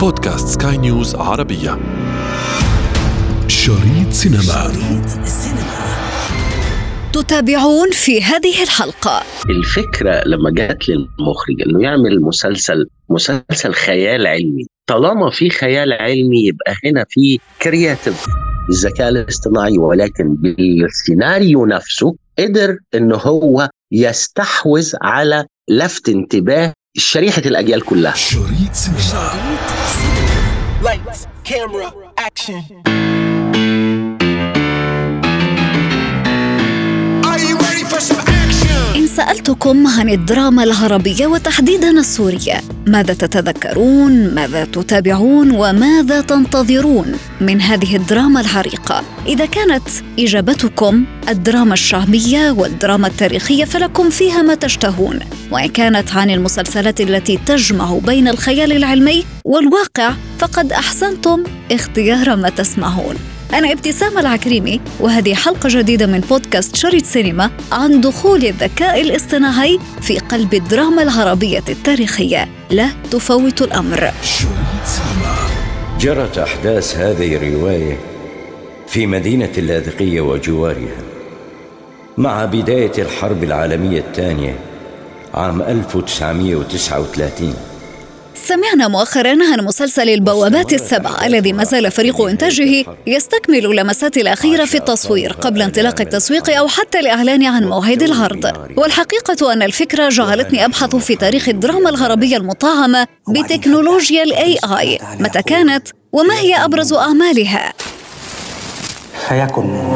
بودكاست سكاي نيوز عربية. شريط سينما. شريط تتابعون في هذه الحلقة. الفكرة لما جات للمخرج إنه يعمل مسلسل مسلسل خيال علمي. طالما في خيال علمي يبقى هنا في creative الذكاء الاصطناعي ولكن بالسيناريو نفسه قدر إنه هو يستحوذ على لفت انتباه شريحة الأجيال كلها شريط سينما Lights, camera, action. إن سألتكم عن الدراما العربية وتحديدا السورية. ماذا تتذكرون؟ ماذا تتابعون؟ وماذا تنتظرون من هذه الدراما العريقة؟ إذا كانت إجابتكم الدراما الشعبية والدراما التاريخية فلكم فيها ما تشتهون. وإن كانت عن المسلسلات التي تجمع بين الخيال العلمي والواقع فقد أحسنتم اختيار ما تسمعون. أنا ابتسام العكريمي وهذه حلقة جديدة من بودكاست شريط سينما عن دخول الذكاء الاصطناعي في قلب الدراما العربية التاريخية. لا تفوت الأمر. جرت أحداث هذه الرواية في مدينة اللاذقية وجوارها مع بداية الحرب العالمية الثانية عام 1939 سمعنا مؤخرا عن مسلسل البوابات السبع الذي ما زال فريق إنتاجه يستكمل اللمسات الأخيرة في التصوير قبل انطلاق التسويق أو حتى الإعلان عن موعد العرض. والحقيقة أن الفكرة جعلتني أبحث في تاريخ الدراما العربيه المطعمه بتكنولوجيا الاي اي متى كانت وما هي أبرز أعمالها. فيكن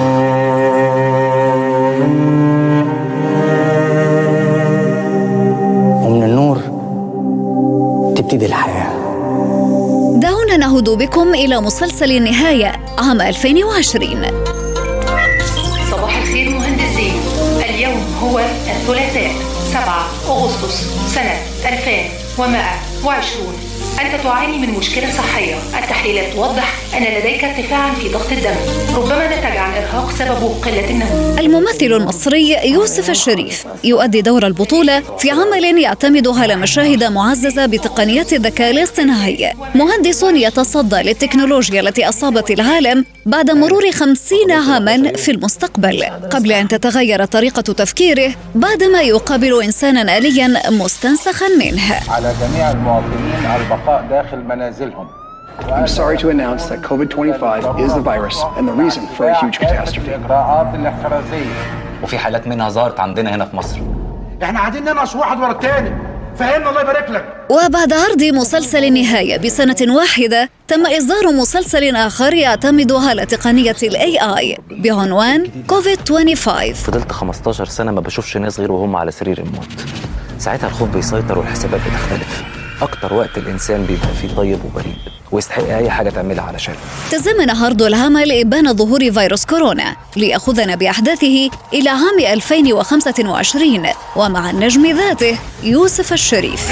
تبتدي الحياة. دعونا نهد بكم إلى مسلسل النهاية عام 2020 صباح الخير مهندسين. اليوم هو الثلاثاء 7 أغسطس سنة 2120 أنت تعاني من مشكلة صحية. التحليلات توضح أن لديك ارتفاعا في ضغط الدم. ربما نتج عن إرهاق سببه قلة النوم الممثل المصري يوسف الشريف يؤدي دور البطولة في عمل يعتمد على مشاهد معززة بتقنيات الذكاء الاصطناعي. مهندس يتصدى للتكنولوجيا التي أصابت العالم بعد مرور خمسين عاما في المستقبل. قبل أن تتغير طريقة تفكيره بعدما يقابل إنسانا آليا مستنسخا منه. على جميع المواطنين البقاء داخل منازلهم I'm sorry to announce that COVID-25 is the virus and the reason for a huge catastrophe. وفي حالات منها ظهرت عندنا هنا في مصر. إحنا قاعدين ننقص واحد ورا الثاني. فهمنا الله يبارك لك. وبعد عرض مسلسل النهاية بسنة واحدة تم إصدار مسلسل آخر يعتمد على تقنية الاي اي بعنوان كوفيد 25 فضلت 15 سنة ما بشوفش ناس غير وهم على سرير الموت ساعتها الخوف بيسيطر والحسابات بتختلف أكتر وقت الإنسان بيبقى فيه طيب وبريء ويستحق أي حاجة تعملها علشانه. تزامن عرض العمل ابان ظهور فيروس كورونا ليأخذنا بأحداثه إلى عام 2025 ومع النجم ذاته يوسف الشريف.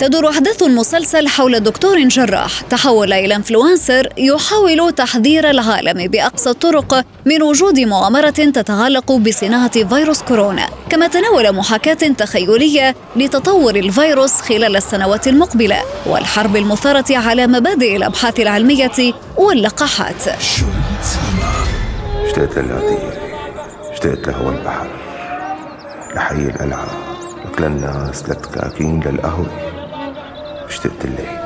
تدور أحداث المسلسل حول دكتور جراح. تحول إلى انفلونسر يحاول تحذير العالم بأقصى الطرق من وجود مؤامرة تتعلق بصناعة فيروس كورونا. كما تناول محاكاة تخيلية لتطور الفيروس خلال السنوات المقبلة. والحرب المثارة على مبادئ الأبحاث العلمية واللقاحات. اشتقت للعطير اشتقت لهوى البحر. لحي القلعة لك للناس للتكاكين للقهوة اشتقت لك.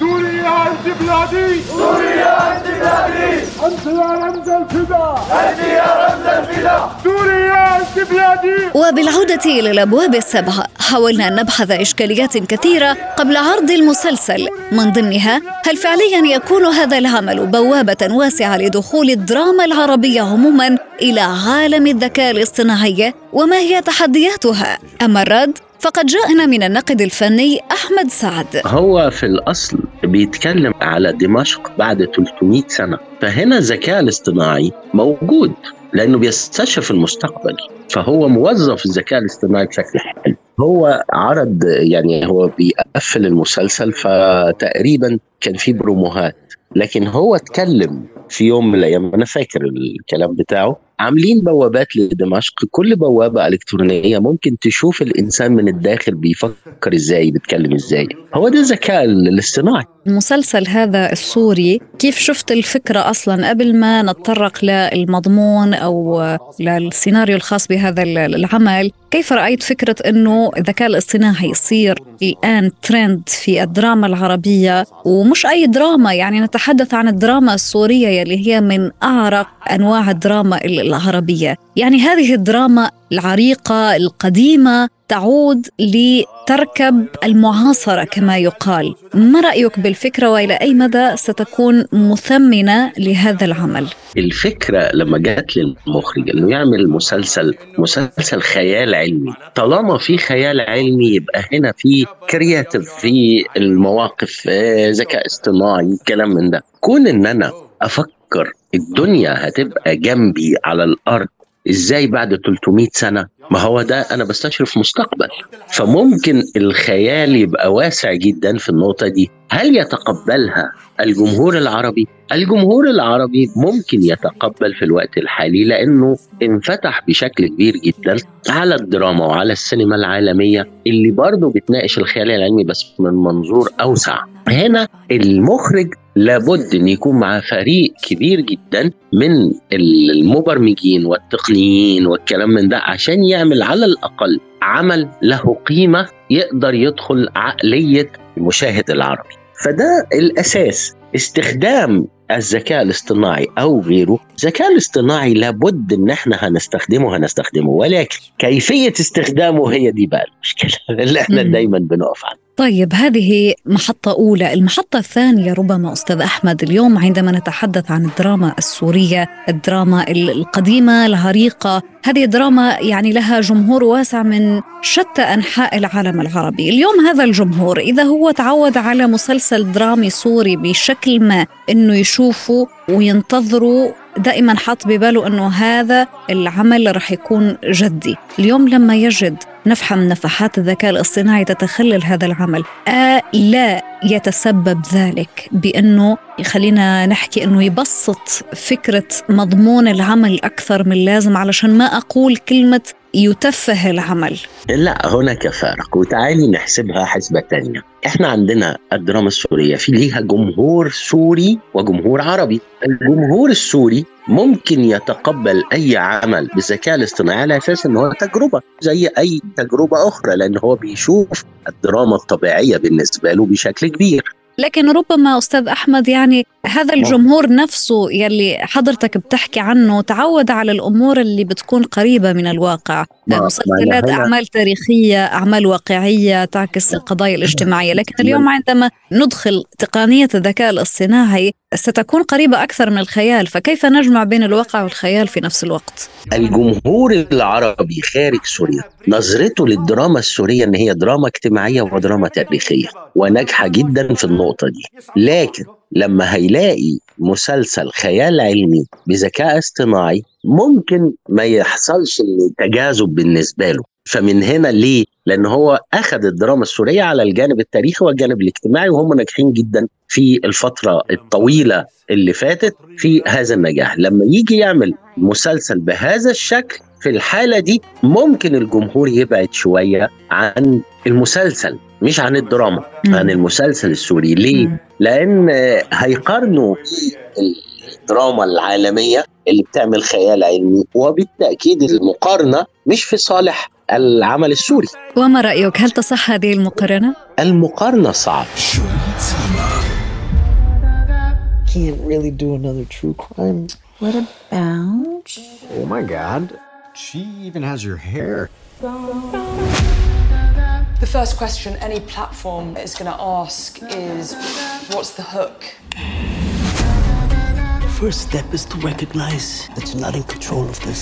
سوريا أنت بلادي سوريا أنت بلادي أنت يا رمز الفداء أنت يا رمز الفداء سوريا أنت بلادي وبالعودة إلى الأبواب السبعة حاولنا أن نبحث إشكاليات كثيرة قبل عرض المسلسل. من ضمنها هل فعليا يكون هذا العمل بوابة واسعة لدخول الدراما العربية عموما إلى عالم الذكاء الاصطناعي وما هي تحدياتها؟ أما الرد؟ فقد جاءنا من الناقد الفني أحمد سعد. هو في الأصل بيتكلم على دمشق بعد 300 سنة فهنا الذكاء الاصطناعي موجود لأنه بيستشف المستقبل فهو موظف الذكاء الاصطناعي بشكل حلو. هو عرض يعني هو بيقفل المسلسل فتقريبا كان في بروموهات لكن هو اتكلم في يوم من الأيام أنا فاكر الكلام بتاعه عاملين بوابات لدمشق. كل بوابة إلكترونية ممكن تشوف الإنسان من الداخل بيفكر إزاي بيتكلم إزاي. هو ده الذكاء الاصطناعي. المسلسل هذا السوري كيف شفت الفكرة أصلا قبل ما نتطرق للمضمون أو للسيناريو الخاص بهذا العمل؟ كيف رأيت فكرة أنه الذكاء الاصطناعي يصير الآن ترند في الدراما العربية؟ ومش أي دراما يعني نتحدث عن الدراما السورية يلي هي من أعرق أنواع الدراما العربية. يعني هذه الدراما العريقة القديمة تعود لتركب المعاصرة كما يقال. ما رأيك بالفكرة وإلى أي مدى ستكون مثمنة لهذا العمل؟ الفكرة لما جات للمخرج أنه يعمل مسلسل مسلسل خيال علمي. طالما في خيال علمي يبقى هنا في كرياتيف في المواقف آه، ذكاء اصطناعي كلام من ده. كون إن أنا أفكر الدنيا هتبقى جنبي على الأرض إزاي بعد 300 سنة؟ ما هو ده أنا بستشرف مستقبل. فممكن الخيال يبقى واسع جدا في النقطة دي. هل يتقبلها الجمهور العربي؟ الجمهور العربي ممكن يتقبل في الوقت الحالي لأنه انفتح بشكل كبير جدا على الدراما وعلى السينما العالمية اللي برضه بتناقش الخيال العلمي بس من منظور أوسع. هنا المخرج لابد إن يكون مع فريق كبير جدا من المبرمجين والتقنيين والكلام من ده عشان يعمل على الأقل عمل له قيمة يقدر يدخل عقلية المشاهد العربي. فده الأساس. استخدام الذكاء الاصطناعي أو غيره الذكاء الاصطناعي لابد إن إحنا هنستخدمه هنستخدمه ولكن كيفية استخدامه هي دي بقى المشكلة اللي إحنا دايما بنقف عنها طيب هذه محطة أولى. المحطة الثانية ربما أستاذ أحمد اليوم عندما نتحدث عن الدراما السورية الدراما القديمة العريقة هذه الدراما يعني لها جمهور واسع من شتى أنحاء العالم العربي. اليوم هذا الجمهور إذا هو تعود على مسلسل درامي سوري بشكل ما أنه يشوفه وينتظروا دائما حاط بباله إنه هذا العمل رح يكون جدي. اليوم لما يجد نفحة من نفحات الذكاء الاصطناعي تتخلل هذا العمل. آه لا يتسبب ذلك بأنه خلينا نحكي أنه يبسط فكرة مضمون العمل أكثر من اللازم علشان ما أقول كلمة يتفه العمل. لا هناك فارق وتعالي نحسبها حسبة تانية. إحنا عندنا الدراما السورية في ليها جمهور سوري وجمهور عربي. الجمهور السوري ممكن يتقبل أي عمل بالذكاء الاصطناعي على أساس إن هو تجربة زي أي تجربة أخرى لأن هو بيشوف الدراما الطبيعية بالنسبة له بشكل كبير. لكن ربما أستاذ أحمد يعني هذا الجمهور نفسه يلي حضرتك بتحكي عنه تعود على الأمور اللي بتكون قريبة من الواقع مسلسلات أعمال تاريخية أعمال واقعية تعكس القضايا الاجتماعية. لكن اليوم عندما ندخل تقنية الذكاء الاصطناعي ستكون قريبة أكثر من الخيال. فكيف نجمع بين الواقع والخيال في نفس الوقت؟ الجمهور العربي خارج سوريا نظرته للدراما السورية إن هي دراما اجتماعية ودراما تاريخية وناجحة جدا في النقطة دي. لكن لما هيلاقي مسلسل خيال علمي بذكاء اصطناعي ممكن ما يحصلش تجاذب بالنسبة له. فمن هنا ليه؟ لأن هو أخذ الدراما السورية على الجانب التاريخي والجانب الاجتماعي وهم ناجحين جدا في الفترة الطويلة اللي فاتت في هذا النجاح، لما يجي يعمل مسلسل بهذا الشكل في الحالة دي ممكن الجمهور يبعد شوية عن المسلسل. مش عن الدراما مم. عن المسلسل السوري ليه؟ مم. لأن هيقارنوا الدراما العالمية اللي بتعمل خيال علمي وبالتأكيد المقارنة مش في صالح العمل السوري وما رأيك هل تصح هذه المقارنة المقارنة صعب Can't really do another true crime. What about? Oh my god. She even has your hair. The first question any platform is going to ask is what's the hook? first step is to recognize that you're not in control of this.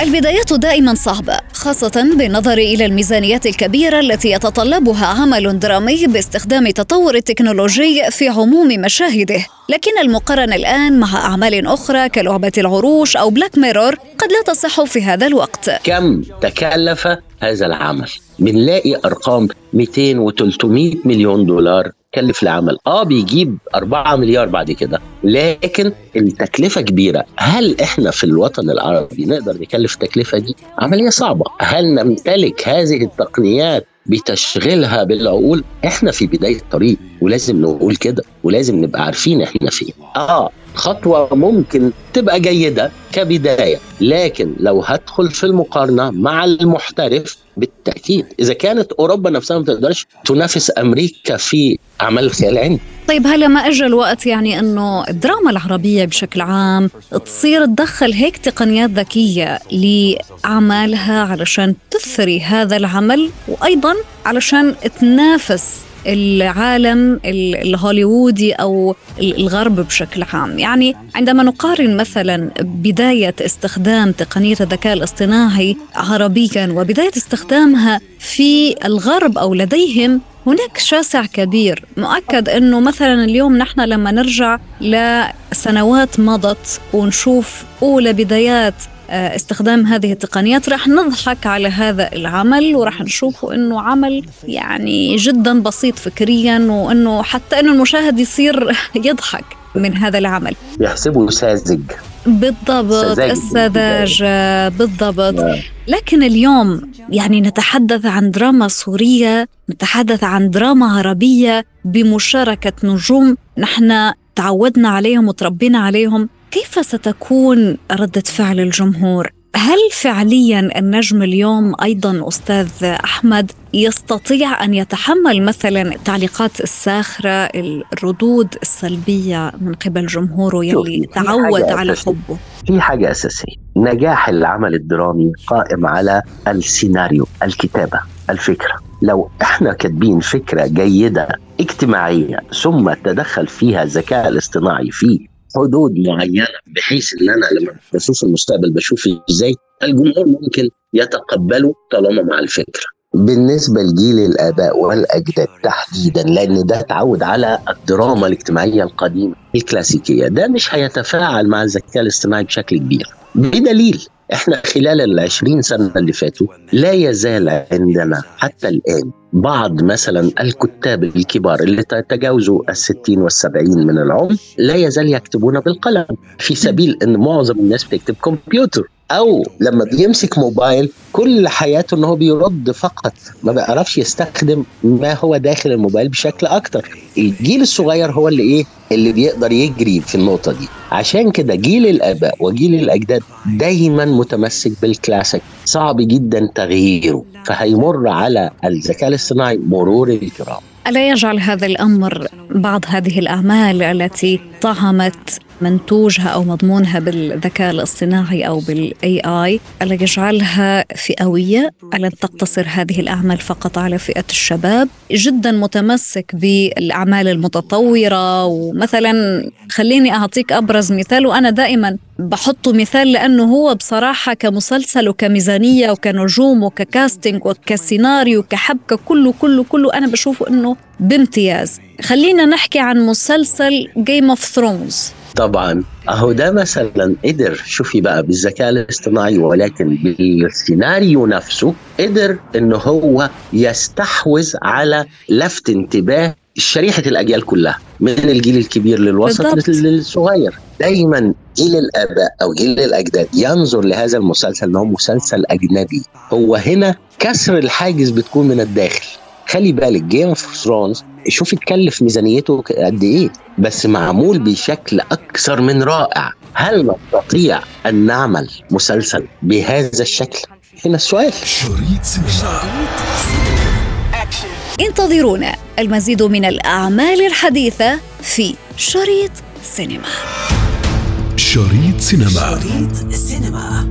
البدايات دائما صعبة خاصة بالنظر إلى الميزانيات الكبيرة التي يتطلبها عمل درامي باستخدام تطور التكنولوجي في عموم مشاهده لكن المقارنة الآن مع أعمال أخرى كلعبة العروش أو بلاك ميرور قد لا تصح في هذا الوقت كم تكلف هذا العمل. بنلاقي أرقام 200 و300 مليون دولار كلف العمل. آه بيجيب 4 مليار بعد كده. لكن التكلفة كبيرة. هل إحنا في الوطن العربي نقدر نكلف التكلفه دي؟ عملية صعبة. هل نمتلك هذه التقنيات بتشغيلها بالعقول؟ إحنا في بداية الطريق. ولازم نقول كده. ولازم نبقى عارفين إحنا فين. آه خطوة ممكن تبقى جيدة كبداية لكن لو هدخل في المقارنة مع المحترف بالتأكيد. إذا كانت أوروبا نفسها ما تقدرش تنافس أمريكا في أعمال الخيال العلمي طيب هلا ما اجى الوقت يعني أنه الدراما العربية بشكل عام تصير تدخل هيك تقنيات ذكية لأعمالها علشان تثري هذا العمل وأيضا علشان تنافس العالم الهوليوودي أو الغرب بشكل عام، يعني عندما نقارن مثلا بداية استخدام تقنية الذكاء الاصطناعي عربيا وبداية استخدامها في الغرب أو لديهم هناك شاسع كبير. مؤكد إنه مثلا اليوم نحن لما نرجع لسنوات مضت ونشوف أولى بدايات استخدام هذه التقنيات. رح نضحك على هذا العمل ورح نشوفه إنه عمل يعني جدا بسيط فكريا وإنه حتى إنه المشاهد يصير يضحك من هذا العمل. يحسبه ساذج. بالضبط السذاجة بالضبط. نعم. لكن اليوم يعني نتحدث عن دراما سورية نتحدث عن دراما عربية بمشاركة نجوم. نحن تعودنا عليهم وتربينا عليهم. كيف ستكون ردة فعل الجمهور؟ هل فعليا النجم اليوم أيضا أستاذ أحمد يستطيع أن يتحمل مثلا التعليقات الساخرة الردود السلبية من قبل جمهوره يلي تعود على حبه؟ في حاجة أساسية. نجاح العمل الدرامي قائم على السيناريو الكتابة الفكرة. لو إحنا كاتبين فكرة جيدة اجتماعية ثم تدخل فيها الذكاء الاصطناعي في حدود معينة بحيث إن أنا لما بشوف المستقبل بشوف إزاي الجمهور ممكن يتقبله طالما مع الفكرة. بالنسبة لجيل الآباء والأجداد تحديدا لأن ده تعود على الدراما الاجتماعية القديمة الكلاسيكية ده مش هيتفاعل مع الذكاء الاصطناعي بشكل كبير. بدليل إحنا خلال العشرين سنة اللي فاتوا لا يزال عندنا حتى الآن بعض مثلا الكتاب الكبار اللي تجاوزوا الستين والسبعين من العمر لا يزال يكتبون بالقلم في سبيل إن معظم الناس بتكتب كمبيوتر. أو لما بيمسك موبايل كل حياته إن هو بيرد فقط ما بيعرفش يستخدم ما هو داخل الموبايل بشكل أكتر. الجيل الصغير هو اللي إيه؟ اللي بيقدر يجري في النقطة دي. عشان كده جيل الآباء وجيل الأجداد دايما متمسك بالكلاسيك صعب جدا تغييره. فهيمر على الذكاء الاصطناعي مرور الكرام. ألا يجعل هذا الأمر بعض هذه الأعمال التي طعمت منتوجها أو مضمونها بالذكاء الاصطناعي أو بال AI ألا يجعلها فئوية؟ ألا تقتصر هذه الأعمال فقط على فئة الشباب؟ جدا متمسك بالأعمال المتطورة. ومثلا خليني أعطيك أبرز مثال وأنا دائما بحطه مثال لأنه هو بصراحة كمسلسل وكميزانية وكنجوم وك casting وكسيناريو وكحبكة كله كله كله أنا بشوفه إنه بامتياز. خلينا نحكي عن مسلسل Game of Thrones طبعا. أهو ده مثلا قدر شوفي بقى بالذكاء الاصطناعي ولكن بالسيناريو نفسه قدر إن هو يستحوذ على لفت انتباه شريحة الأجيال كلها من الجيل الكبير للوسط للصغير. دايما جيل الآباء أو جيل الأجداد ينظر لهذا المسلسل انه مسلسل أجنبي. هو هنا كسر الحاجز بتكون من الداخل. خلي بالك Game of Thrones شوف اتكلف ميزانيته قد إيه بس معمول بشكل أكثر من رائع. هل نستطيع أن نعمل مسلسل بهذا الشكل؟ هنا السؤال. شريط سينما. انتظرونا. المزيد من الأعمال الحديثة في شريط سينما. شريط سينما. شريط سينما.